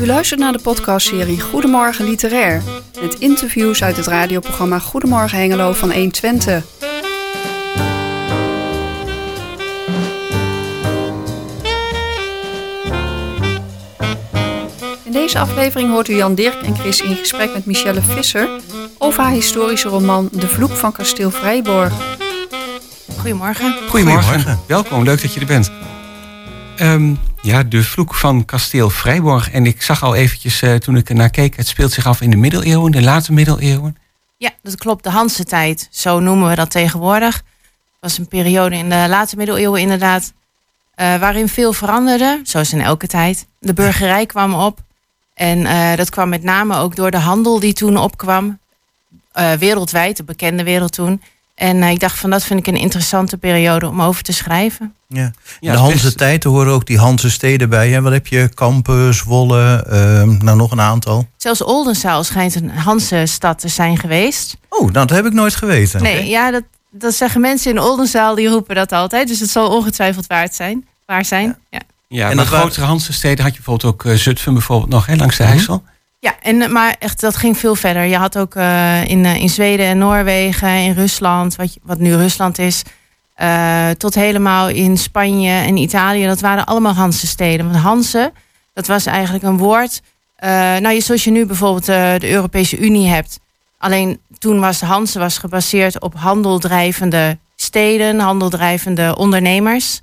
U luistert naar de podcastserie Goedemorgen Literair. Met interviews uit het radioprogramma Goedemorgen Hengelo van 120. In deze aflevering hoort u Jan Dirk en Chris in gesprek met Michelle Visser over haar historische roman De Vloek van Kasteel Vrijborg. Goedemorgen. Goedemorgen. Goedemorgen. Welkom, leuk dat je er bent. Ehm, ja, de vloek van kasteel Vrijborg. En ik zag al eventjes eh, toen ik er naar keek... het speelt zich af in de middeleeuwen, de late middeleeuwen. Ja, dat klopt. De Hanse tijd, zo noemen we dat tegenwoordig. Het was een periode in de late middeleeuwen inderdaad... eh, waarin veel veranderde, zoals in elke tijd. De burgerij kwam op. En eh, dat kwam met name ook door de handel die toen opkwam. Wereldwijd, de bekende wereld toen. En eh, ik dacht van dat vind ik een interessante periode om over te schrijven. Ja. De Hanse best- tijd horen ook die Hanse steden bij. Hè? Wat heb je? Kampen, Zwolle, ehm, nou nog een aantal. Zelfs Oldenzaal schijnt een Hanse stad te zijn geweest. Oh, nou, dat heb ik nooit geweten. Nee, ja, dat, dat zeggen mensen in Oldenzaal, die roepen dat altijd. Dus het zal ongetwijfeld waard zijn. Waar zijn. Ja. Ja, En de grotere Hanse steden had je bijvoorbeeld ook eh, Zutphen bijvoorbeeld nog, hè, langs de Mhm. IJssel. Ja, en, eh, maar echt, dat ging veel verder. Je had ook eh, in, eh, in Zweden en Noorwegen, in Rusland, wat, wat nu Rusland is, tot helemaal in Spanje en Italië. Dat waren allemaal Hanse steden. Want Hanse, dat was eigenlijk een woord. nou, zoals je nu bijvoorbeeld de Europese Unie hebt. Alleen toen was Hanse was gebaseerd op handeldrijvende steden, handeldrijvende ondernemers.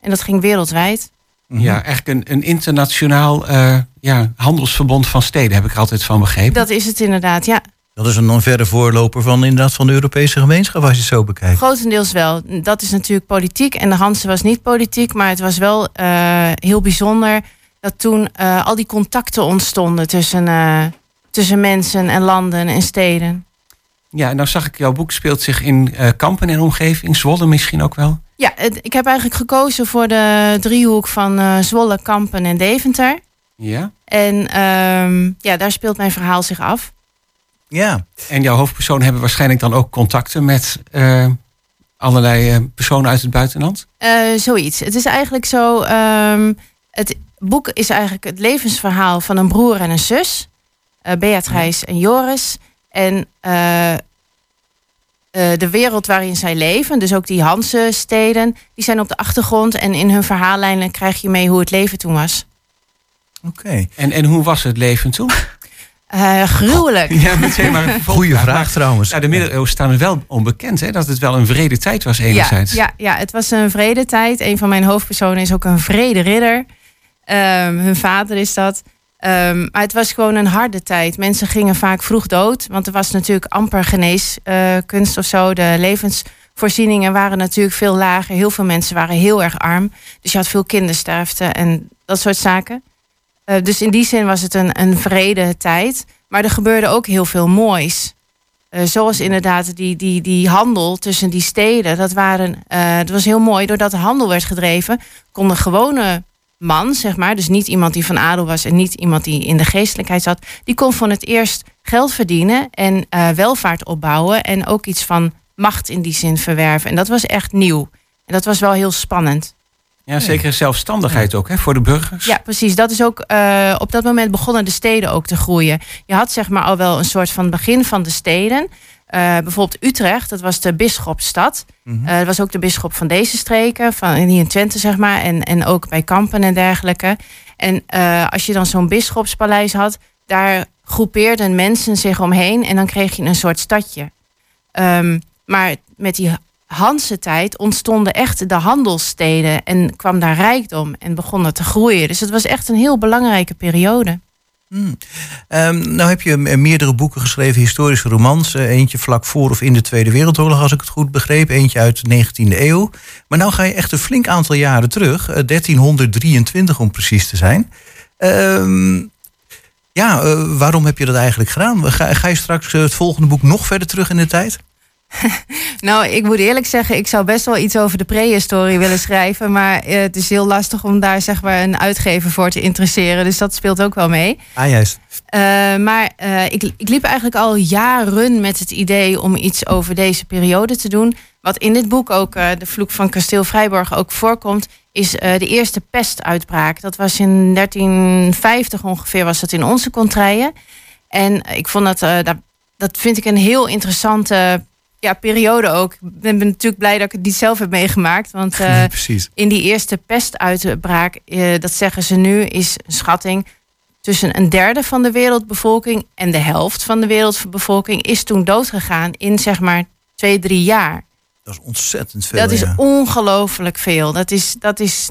En dat ging wereldwijd. Mhm. Ja, eigenlijk een, een internationaal eh, ja, handelsverbond van steden, heb ik er altijd van begrepen. Dat is het inderdaad, ja. Dat is een non verre voorloper van, inderdaad, van de Europese gemeenschap, als je het zo bekijkt. Grotendeels wel. Dat is natuurlijk politiek. En de Hanse was niet politiek, maar het was wel eh, heel bijzonder dat toen eh, al die contacten ontstonden tussen, eh, tussen mensen en landen en steden. Ja, en nou zag ik, jouw boek speelt zich in eh, Kampen en omgeving, Zwolle misschien ook wel. Ja, het- ik heb eigenlijk gekozen voor de driehoek van eh, Zwolle, Kampen en Deventer. Ja. En ehm, ja, daar speelt mijn verhaal zich af. Ja, En jouw hoofdpersoon hebben waarschijnlijk dan ook contacten met eh, allerlei eh, personen uit het buitenland. Eh, zoiets. Het is eigenlijk zo. ehm, het boek is eigenlijk het levensverhaal van een broer en een zus. eh Beatrice en Joris. En eh, eh, de wereld waarin zij leven, dus ook die Hanse steden, die zijn op de achtergrond. En in hun verhaallijnen krijg je mee hoe het leven toen was. oké. En, en hoe was het leven toen? Eh, gruwelijk. Ja, meteen maar een Goeie vervolgvraag. vraag trouwens. Ja, de middeleeuwen staan er wel onbekend, hè? Dat het wel een vrede tijd was Ja, enerzijds. ja, ja, het was een vredetijd. Een van mijn hoofdpersonen is ook een vrederidder. Ehm hun vader is dat. Ehm, maar het was gewoon een harde tijd. Mensen gingen vaak vroeg dood. Want er was natuurlijk amper geneeskunst of zo. De levensvoorzieningen waren natuurlijk veel lager. Heel veel mensen waren heel erg arm. Dus je had veel kindersterfte en dat soort zaken. Eh, dus in die zin was het een, een vrede tijd. Maar er gebeurde ook heel veel moois. Eh, zoals inderdaad die, die, die handel tussen die steden. Dat, waren, eh, dat was heel mooi. Doordat de handel werd gedreven, kon de gewone man, zeg maar, dus niet iemand die van adel was en niet iemand die in de geestelijkheid zat, die kon van het eerst geld verdienen en eh, welvaart opbouwen en ook iets van macht in die zin verwerven. En dat was echt nieuw. En dat was wel heel spannend. Ja, zeker zelfstandigheid ook, hè, voor de burgers. Ja, precies. Dat is ook eh, op dat moment begonnen de steden ook te groeien. Je had zeg maar al wel een soort van begin van de steden. Eh, bijvoorbeeld Utrecht, dat was de bisschopstad. Mhm. Eh, dat was ook de bisschop van deze streken, van hier in Twente zeg maar, en, en ook bij Kampen en dergelijke. En eh, als je dan zo'n bisschopspaleis had, daar groepeerden mensen zich omheen en dan kreeg je een soort stadje. Ehm, maar met die Hanse tijd ontstonden echt de handelssteden en kwam daar rijkdom en begonnen te groeien. Dus het was echt een heel belangrijke periode. Hmm. Ehm, nou heb je eh, meerdere boeken geschreven, historische romans. Eh, eentje vlak voor of in de Tweede Wereldoorlog, als ik het goed begreep. Eentje uit de 19e eeuw. Maar nou ga je echt een flink aantal jaren terug. eh, 1323 om precies te zijn. Ehm, ja, eh, waarom heb je dat eigenlijk gedaan? Ga, ga je straks eh, het volgende boek nog verder terug in de tijd? Nou, ik moet eerlijk zeggen, ik zou best wel iets over de prehistorie willen schrijven. Maar eh, het is heel lastig om daar zeg maar een uitgever voor te interesseren. Dus dat speelt ook wel mee. Ah, juist. Eh, maar eh, ik, ik liep eigenlijk al jaren met het idee om iets over deze periode te doen. Wat in dit boek ook, uh, de vloek van kasteel Vrijborg, ook voorkomt, is de eerste pestuitbraak. Dat was in 1350 ongeveer, was dat in onze contraien. En ik vond dat, dat, dat vind ik een heel interessante ja, periode ook. Ik ben, natuurlijk blij dat ik het niet zelf heb meegemaakt. Want uh, in die eerste pestuitbraak, uh, dat zeggen ze nu, is een schatting tussen een derde van de wereldbevolking en de helft van de wereldbevolking is toen doodgegaan in zeg maar twee, drie jaar. Dat is ontzettend veel. Dat is ongelooflijk veel. Dat is, dat is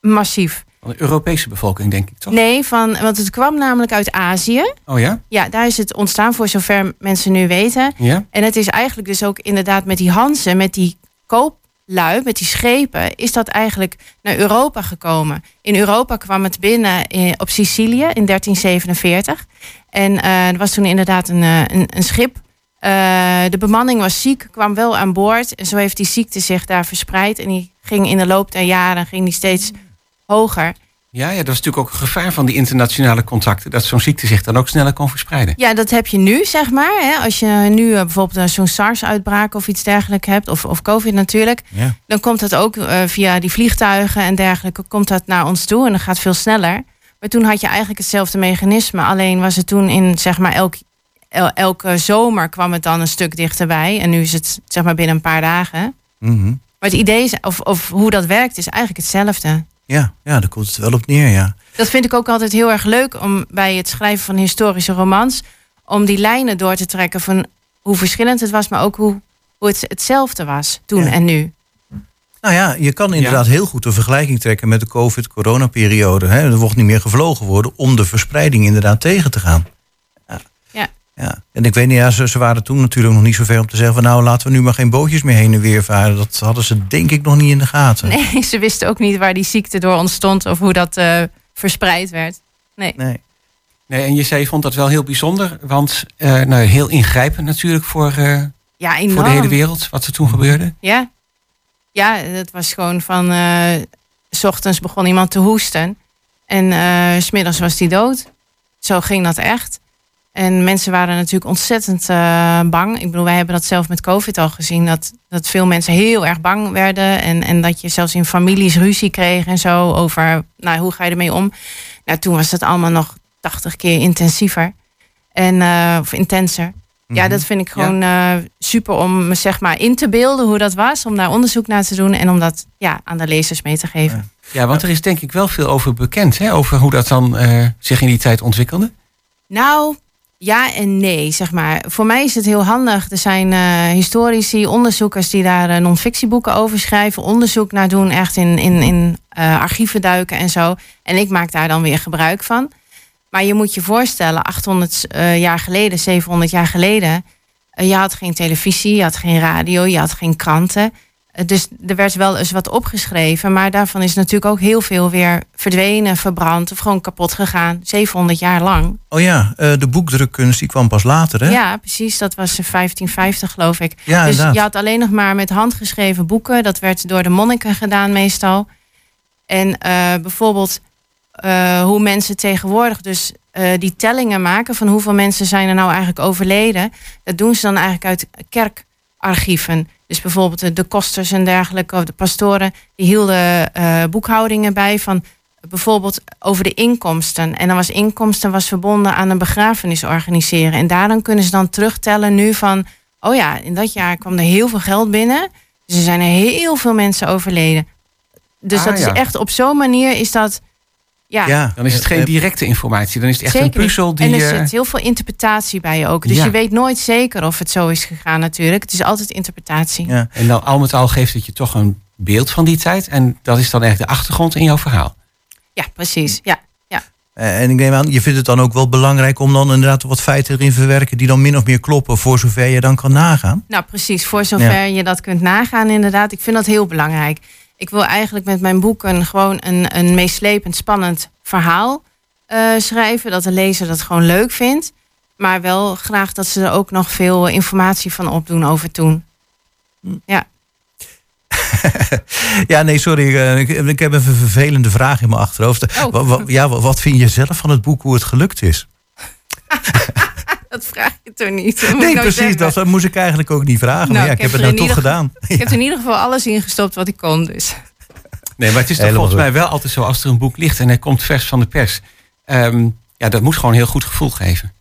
massief. De Europese bevolking, denk ik toch? Nee, van, want het kwam namelijk uit Azië. Oh ja? Ja, daar is het ontstaan, voor zover mensen nu weten. Ja? En het is eigenlijk dus ook inderdaad met die Hansen, met die kooplui, met die schepen, is dat eigenlijk naar Europa gekomen. In Europa kwam het binnen in, op Sicilië in 1347. En uh, er was toen inderdaad een, een, een schip. Uh, de bemanning was ziek, kwam wel aan boord. En zo heeft die ziekte zich daar verspreid. En die ging in de loop der jaren ging die steeds hoger. Ja, ja, dat is natuurlijk ook een gevaar van die internationale contacten. Dat zo'n ziekte zich dan ook sneller kon verspreiden. Ja, dat heb je nu, zeg maar. Hè. Als je nu uh, bijvoorbeeld zo'n SARS-uitbraak of iets dergelijks hebt, of, of COVID natuurlijk, ja. dan komt dat ook uh, via die vliegtuigen en dergelijke, komt dat naar ons toe en dat gaat veel sneller. Maar toen had je eigenlijk hetzelfde mechanisme, alleen was het toen in, zeg maar, elk, el, elke zomer kwam het dan een stuk dichterbij. En nu is het, zeg maar, binnen een paar dagen. Mm -hmm. Maar het idee is, of, of hoe dat werkt, is eigenlijk hetzelfde. Ja, ja, daar komt het wel op neer, ja. Dat vind ik ook altijd heel erg leuk om bij het schrijven van historische romans, om die lijnen door te trekken van hoe verschillend het was, maar ook hoe, hoe het hetzelfde was toen Ja. en nu. Nou ja, je kan inderdaad heel goed een vergelijking trekken met de COVID-coronaperiode. hè. Er wordt niet meer gevlogen worden om de verspreiding inderdaad tegen te gaan. Ja. En ik weet niet, ja, ze, ze waren toen natuurlijk nog niet zo ver om te zeggen van nou laten we nu maar geen bootjes meer heen en weer varen. Dat hadden ze denk ik nog niet in de gaten. Nee, ze wisten ook niet waar die ziekte door ontstond of hoe dat eh, verspreid werd. Nee. Nee. Nee, en je zei, je vond dat wel heel bijzonder. Want eh, nou, heel ingrijpend natuurlijk voor, eh, Ja, enorm. voor de hele wereld wat er toen gebeurde. Ja. Ja, het was gewoon van... eh, s ochtends begon iemand te hoesten. En eh, s smiddags was hij dood. Zo ging dat echt. En mensen waren natuurlijk ontzettend eh, bang. Ik bedoel, wij hebben dat zelf met COVID al gezien. Dat, dat veel mensen heel erg bang werden. En, en dat je zelfs in families ruzie kreeg en zo. Over, nou, hoe ga je ermee om? Nou, toen was het allemaal nog 80 keer intensiever. En, eh, of intenser. Ja, Mhm. dat vind ik gewoon eh, super om me zeg maar in te beelden hoe dat was. Om daar onderzoek naar te doen en om dat ja, aan de lezers mee te geven. Ja, want er is denk ik wel veel over bekend. Hè? Over hoe dat dan zich in die tijd ontwikkelde. Nou, ja en nee, zeg maar. Voor mij is het heel handig. Er zijn eh, historici, onderzoekers die daar eh, non-fictieboeken over schrijven. Onderzoek naar doen, echt in, in, in eh, archieven duiken en zo. En ik maak daar dan weer gebruik van. Maar je moet je voorstellen, 800 eh, jaar geleden, 700 jaar geleden... je had geen televisie, je had geen radio, je had geen kranten... Eh, Dus er werd wel eens wat opgeschreven, maar daarvan is natuurlijk ook heel veel weer verdwenen, verbrand of gewoon kapot gegaan. 700 jaar lang. Oh ja, eh, de boekdrukkunst die kwam pas later, hè? Ja, precies. Dat was in 1550, geloof ik. Ja, dus inderdaad. je had alleen nog maar met handgeschreven boeken. Dat werd door de monniken gedaan meestal. En eh, bijvoorbeeld hoe mensen tegenwoordig dus die tellingen maken van hoeveel mensen zijn er nou eigenlijk overleden. Dat doen ze dan eigenlijk uit kerkarchieven. Dus bijvoorbeeld de- de kosters en dergelijke, of de pastoren, die hielden eh, boekhoudingen bij van bijvoorbeeld over de inkomsten. En dan was inkomsten was verbonden aan een begrafenis organiseren. En daar dan kunnen ze dan terugtellen nu van... oh ja, in dat jaar kwam er heel veel geld binnen. Dus er zijn er heel veel mensen overleden. Dus Ah, dat is echt op zo'n manier is dat... Ja, Ja, Dan is het geen eh, directe informatie. Dan is het echt zeker een puzzel die... En er eh, zit heel veel interpretatie bij ook. Dus Ja. je weet nooit zeker of het zo is gegaan natuurlijk. Het is altijd interpretatie. Ja. En dan al met al geeft het je toch een beeld van die tijd. En dat is dan echt de achtergrond in jouw verhaal. Ja, precies. Ja. Eh, En ik neem aan, je vindt het dan ook wel belangrijk om dan inderdaad wat feiten erin te verwerken die dan min of meer kloppen voor zover je dan kan nagaan. Nou, precies. Voor zover je dat kunt nagaan, inderdaad. Ik vind dat heel belangrijk. Ik wil eigenlijk met mijn boeken gewoon een, een meeslepend, spannend verhaal eh, schrijven. Dat de lezer dat gewoon leuk vindt. Maar wel graag dat ze er ook nog veel informatie van opdoen over toen. Ja, nee, sorry. eh, Ik, ik heb even een vervelende vraag in mijn achterhoofd. Oh. Ja, wa- wat vind je zelf van het boek, hoe het gelukt is? Dat vraag je toch niet? Dat Nee, nou precies. zeggen. Dat, moest ik eigenlijk ook niet vragen. Nou, maar ja, ik ik heb heb het er nou toch ieder gedaan. Ik heb er in ieder geval alles ingestopt wat ik kon. Dus. Nee, maar het is toch Helemaal volgens mij wel altijd zo als er een boek ligt en hij komt vers van de pers. Ehm, ja, dat moet gewoon een heel goed gevoel geven.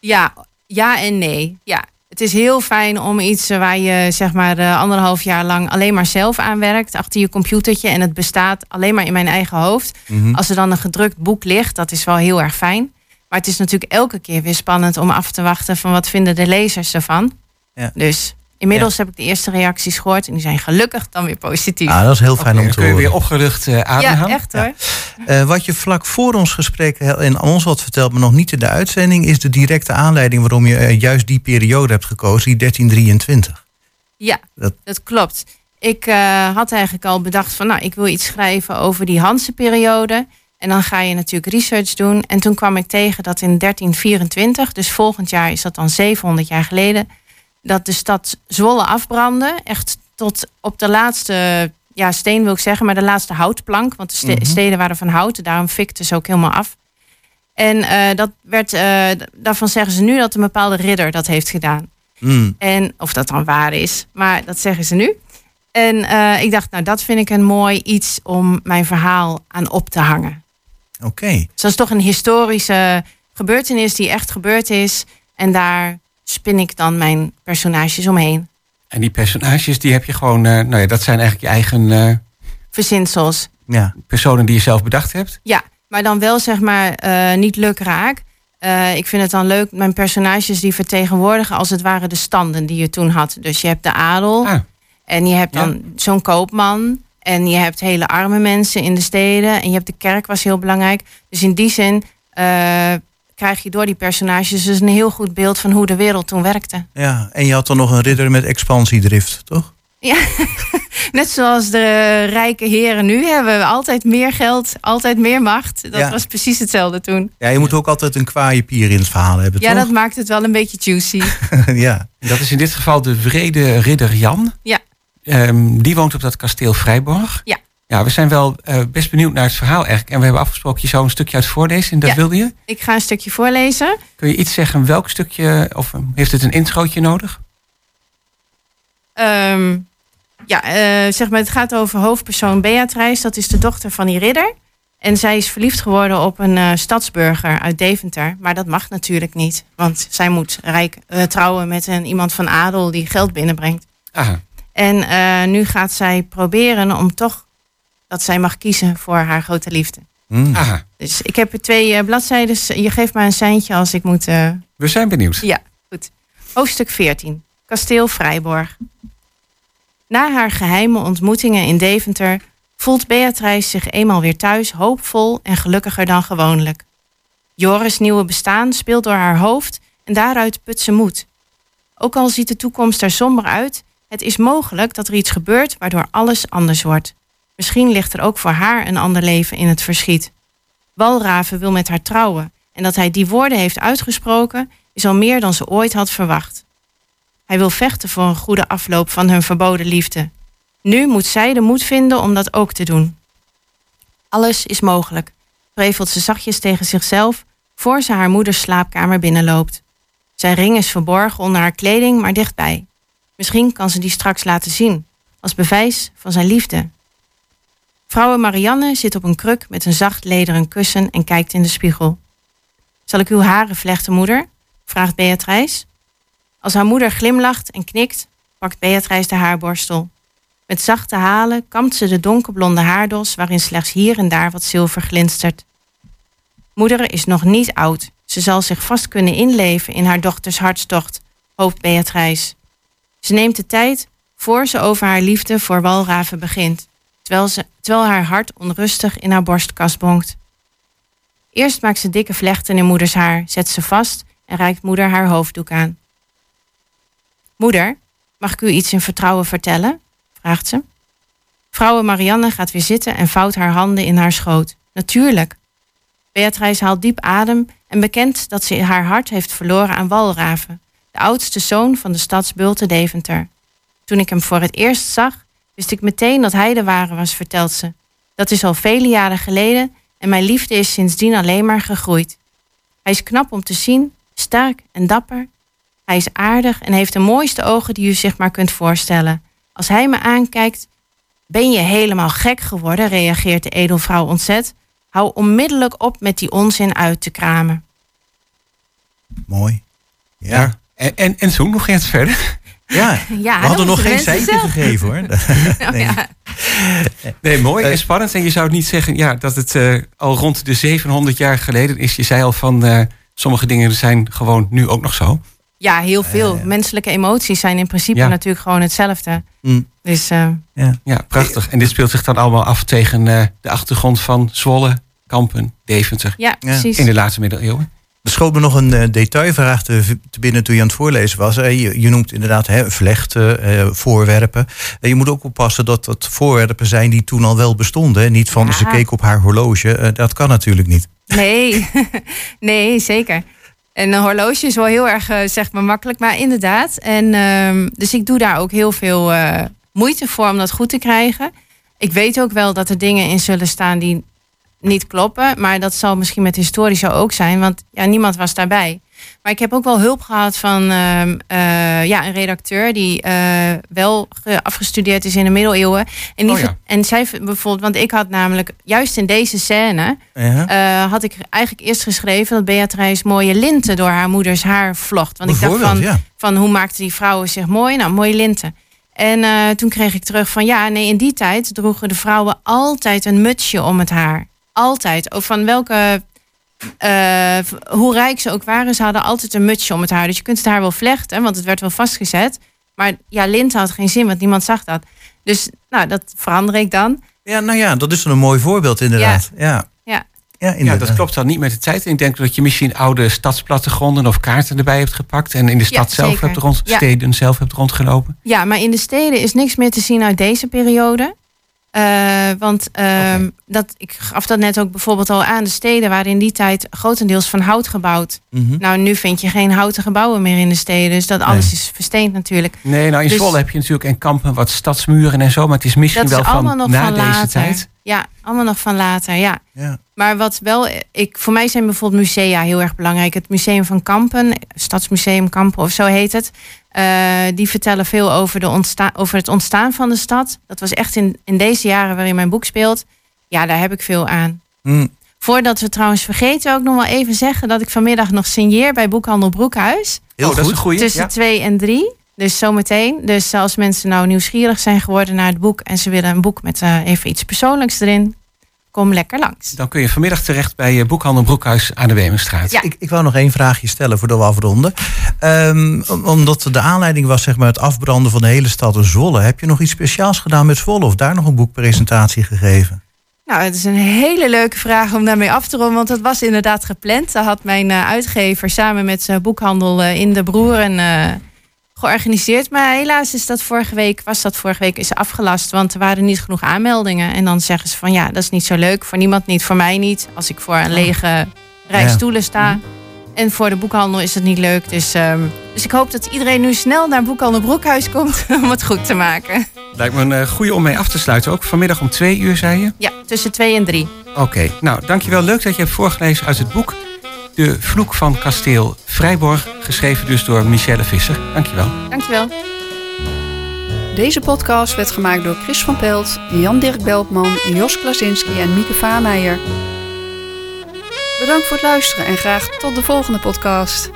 Ja, ja en nee. Ja, het is heel fijn om iets waar je zeg maar eh, anderhalf jaar lang alleen maar zelf aan werkt, achter je computertje en het bestaat alleen maar in mijn eigen hoofd. Mhm. Als er dan een gedrukt boek ligt, dat is wel heel erg fijn. Maar het is natuurlijk elke keer weer spannend om af te wachten van wat vinden de lezers ervan. Ja. Dus inmiddels heb ik de eerste reacties gehoord en die zijn gelukkig dan weer positief. Ah, dat is heel fijn om te kun je horen. weer opgelucht eh ademhalen. ja, echt hoor. Eh, wat je vlak voor ons gesprek heel- en aan ons had verteld, maar nog niet in de uitzending, is de directe aanleiding waarom je eh, juist die periode hebt gekozen, die 1323. Ja, Dat- dat, klopt. Ik eh, had eigenlijk al bedacht van, nou, ik wil iets schrijven over die Hanse-periode. En dan ga je natuurlijk research doen. En toen kwam ik tegen dat in 1324, dus volgend jaar is dat dan 700 jaar geleden, dat de stad Zwolle afbrandde. Echt tot op de laatste, ja, steen wil ik zeggen, maar de laatste houtplank. Want de ste- Mhm. steden waren van hout, daarom fikte ze ook helemaal af. En eh, dat werd, eh, daarvan zeggen ze nu dat een bepaalde ridder dat heeft gedaan. Mm, En of dat dan waar is, maar dat zeggen ze nu. En eh, ik dacht, nou, dat vind ik een mooi iets om mijn verhaal aan op te hangen. Oké. Dus dat is toch een historische gebeurtenis die echt gebeurd is. En daar spin ik dan mijn personages omheen. En die personages, die heb je gewoon, eh, nou ja, dat zijn eigenlijk je eigen eh, Verzinsels. Ja. personen die je zelf bedacht hebt. Ja, maar dan wel zeg maar eh, niet lukraak. Eh, ik vind het dan leuk, mijn personages die vertegenwoordigen als het ware de standen die je toen had. Dus je hebt de adel. Ah, En je hebt Ja. dan zo'n koopman. En je hebt hele arme mensen in de steden. En je hebt de kerk was heel belangrijk. Dus in die zin eh, krijg je door die personages dus een heel goed beeld van hoe de wereld toen werkte. ja. En je had dan nog een ridder met expansiedrift, toch? Ja, net zoals de rijke heren nu hebben we altijd meer geld, altijd meer macht. Dat Ja. was precies hetzelfde toen. Ja, je moet ook altijd een kwaaie pier in het verhaal hebben, Ja, toch? dat maakt het wel een beetje juicy. ja. dat is in dit geval de vrede ridder Jan. Ja. Ehm, die woont op dat kasteel Vrijborg. Ja. Ja, we zijn wel eh, best benieuwd naar het verhaal eigenlijk. En we hebben afgesproken, je zou een stukje uit voorlezen. En dat Ja. wilde je. Ik ga een stukje voorlezen. Kun je iets zeggen, welk stukje, of eh, heeft het een introotje nodig? Ehm, ja, eh, zeg maar, het gaat over hoofdpersoon Beatrice. Dat is de dochter van die ridder. En zij is verliefd geworden op een stadsburger uit Deventer. Maar dat mag natuurlijk niet. Want zij moet rijk, trouwen met een, iemand van adel die geld binnenbrengt. Ah, En eh, nu gaat zij proberen om toch dat zij mag kiezen voor haar grote liefde. Mm. Dus ik heb er twee eh, bladzijden. Je geeft mij een seintje als ik moet eh, we zijn benieuwd. ja, goed. Hoofdstuk 14. Kasteel Vrijborg. Na haar geheime ontmoetingen in Deventer voelt Beatrice zich eenmaal weer thuis hoopvol en gelukkiger dan gewoonlijk. Joris' nieuwe bestaan speelt door haar hoofd en daaruit put ze moed. Ook al ziet de toekomst er somber uit, het is mogelijk dat er iets gebeurt waardoor alles anders wordt. Misschien ligt er ook voor haar een ander leven in het verschiet. Walraven wil met haar trouwen en dat hij die woorden heeft uitgesproken is al meer dan ze ooit had verwacht. Hij wil vechten voor een goede afloop van hun verboden liefde. Nu moet zij de moed vinden om dat ook te doen. Alles is mogelijk, prevelt ze zachtjes tegen zichzelf voor ze haar moeders slaapkamer binnenloopt. Zijn ring is verborgen onder haar kleding, maar dichtbij. Misschien kan ze die straks laten zien, als bewijs van zijn liefde. Vrouwe Marianne zit op een kruk met een zacht lederen kussen en kijkt in de spiegel. Zal ik uw haren vlechten, moeder? vraagt Beatrice. Als haar moeder glimlacht en knikt, pakt Beatrice de haarborstel. Met zachte halen kampt ze de donkerblonde haardos waarin slechts hier en daar wat zilver glinstert. Moeder is nog niet oud. Ze zal zich vast kunnen inleven in haar dochters hartstocht, hoopt Beatrice. Ze neemt de tijd voor ze over haar liefde voor walraven begint, terwijl, ze, terwijl haar hart onrustig in haar borstkas bonkt. Eerst maakt ze dikke vlechten in moeders haar, zet ze vast en reikt moeder haar hoofddoek aan. Moeder, mag ik u iets in vertrouwen vertellen? vraagt ze. Vrouwe Marianne gaat weer zitten en vouwt haar handen in haar schoot. Natuurlijk. Beatrice haalt diep adem en bekent dat ze haar hart heeft verloren aan Walraven, de oudste zoon van de stadsbulte Deventer. Toen ik hem voor het eerst zag, wist ik meteen dat hij de ware was, vertelt ze. Dat is al vele jaren geleden en mijn liefde is sindsdien alleen maar gegroeid. Hij is knap om te zien, sterk en dapper. Hij is aardig en heeft de mooiste ogen die u zich maar kunt voorstellen. Als hij me aankijkt, ben je helemaal gek geworden, reageert de edelvrouw ontzet. Hou onmiddellijk op met die onzin uit te kramen. Mooi. Ja. Ja. En, en, en zo, nog eens verder? ja. Ja, We hadden nog geen zelf. gegeven hoor. Nou Nee. ja. Nee, mooi Eh, en spannend. En je zou niet zeggen ja, dat het eh, al rond de 700 jaar geleden is. Je zei al van eh, sommige dingen zijn gewoon nu ook nog zo. ja, heel veel. Ja, ja. Menselijke emoties zijn in principe Ja. natuurlijk gewoon hetzelfde. Mm. Dus eh, Ja, prachtig. En dit speelt zich dan allemaal af tegen eh, de achtergrond van Zwolle, Kampen, Deventer. ja, precies. In de laatste middeleeuwen. Er schoot me nog een eh, detailvraag te, binnen toen je aan het voorlezen was. Eh, je, noemt inderdaad hè, vlechten, eh, voorwerpen. Eh, je moet ook oppassen dat dat voorwerpen zijn die toen al wel bestonden. Niet van Ja. ze keek op haar horloge. Dat kan natuurlijk niet. Nee, nee, zeker. En een horloge is wel heel erg, zeg maar, makkelijk. Maar inderdaad. En, ehm, dus ik doe daar ook heel veel moeite voor om dat goed te krijgen. Ik weet ook wel dat er dingen in zullen staan die niet kloppen. Maar dat zal misschien met historisch zo ook zijn. Want ja, niemand was daarbij. Maar ik heb ook wel hulp gehad van ehm, eh, ja, een redacteur die eh, wel ge- afgestudeerd is in de middeleeuwen. En, die Oh ja. en zij bijvoorbeeld, want ik had namelijk juist in deze scène Ja. eh, had ik eigenlijk eerst geschreven dat Beatrice mooie linten door haar moeders haar vlocht. Want ik dacht van, ja. van hoe maakten die vrouwen zich mooi? Nou, mooie linten. En toen kreeg ik terug van ja, nee, in die tijd droegen de vrouwen altijd een mutsje om het haar. Altijd. Ook van welke, eh, hoe rijk ze ook waren, ze hadden altijd een mutsje om het haar. Dus je kunt het haar wel vlechten, want het werd wel vastgezet. Maar ja, linten had geen zin, want niemand zag dat. Dus nou, dat verander ik dan. ja, nou ja, dat is dan een mooi voorbeeld inderdaad. Ja, Ja. ja. Ja. Dat klopt dan niet met de tijd. Ik denk dat je misschien oude stadsplattegronden of kaarten erbij hebt gepakt. En in de stad Ja, zelf zeker. hebt rond, Ja. steden zelf hebt rondgelopen. Ja, maar in de steden is niks meer te zien uit deze periode. Eh, want ehm, dat, ik gaf dat net ook bijvoorbeeld al aan. De steden waren in die tijd grotendeels van hout gebouwd. Mhm. Nou, nu vind je geen houten gebouwen meer in de steden. Dus dat alles is versteend natuurlijk. Nee, nou in Dus- Zwolle heb je natuurlijk en kampen wat stadsmuren en zo. Maar het is misschien Dat is wel allemaal van nog na van deze later. tijd. Ja, allemaal nog van later, ja. Ja. Maar wat wel, ik, voor mij zijn bijvoorbeeld musea heel erg belangrijk. Het Museum van Kampen, Stadsmuseum Kampen of zo heet het. eh, die vertellen veel over, de ontsta over het ontstaan van de stad. Dat was echt in, in deze jaren waarin mijn boek speelt. Ja, daar heb ik veel aan. Mm. Voordat we trouwens vergeten, ook nog wel even zeggen dat ik vanmiddag nog signeer bij Boekhandel Broekhuis. Heel oh, dat is goed. een goeie. Tussen Ja. twee en drie. Dus zometeen. Dus als mensen nou nieuwsgierig zijn geworden naar het boek en ze willen een boek met eh, even iets persoonlijks erin, kom lekker langs. Dan kun je vanmiddag terecht bij eh, Boekhandel Broekhuis aan de Wemenstraat. Ja. Ik, ik wou nog één vraagje stellen voordat we afronden. Ehm, om- omdat de aanleiding was zeg maar, het afbranden van de hele stad Zwolle. Heb je nog iets speciaals gedaan met Zwolle? Of daar nog een boekpresentatie gegeven? Nou, het is een hele leuke vraag om daarmee af te ronden, want dat was inderdaad gepland. Daar had mijn eh, uitgever samen met zijn boekhandel in de Broeren eh, georganiseerd. Maar helaas is dat vorige week, was dat vorige week is afgelast, want er waren niet genoeg aanmeldingen. En dan zeggen ze van ja, dat is niet zo leuk, voor niemand niet, voor mij niet. Als ik voor een lege rij stoelen sta. En voor de boekhandel is het niet leuk. Dus, ehm, dus ik hoop dat iedereen nu snel naar Boekhandel Broekhuis komt om het goed te maken. Lijkt me een eh, goede om mee af te sluiten. Ook vanmiddag om twee uur, zei je? Ja, tussen twee en drie. Oké, nou dankjewel. Leuk dat je hebt voorgelezen uit het boek De Vloek van Kasteel Vrijborg. Geschreven dus door Michelle Visser. Dankjewel. Dankjewel. Deze podcast werd gemaakt door Chris van Pelt, Jan-Dirk Beltman, Jos Klasinski en Mieke Vaameijer. Bedankt voor het luisteren en graag tot de volgende podcast.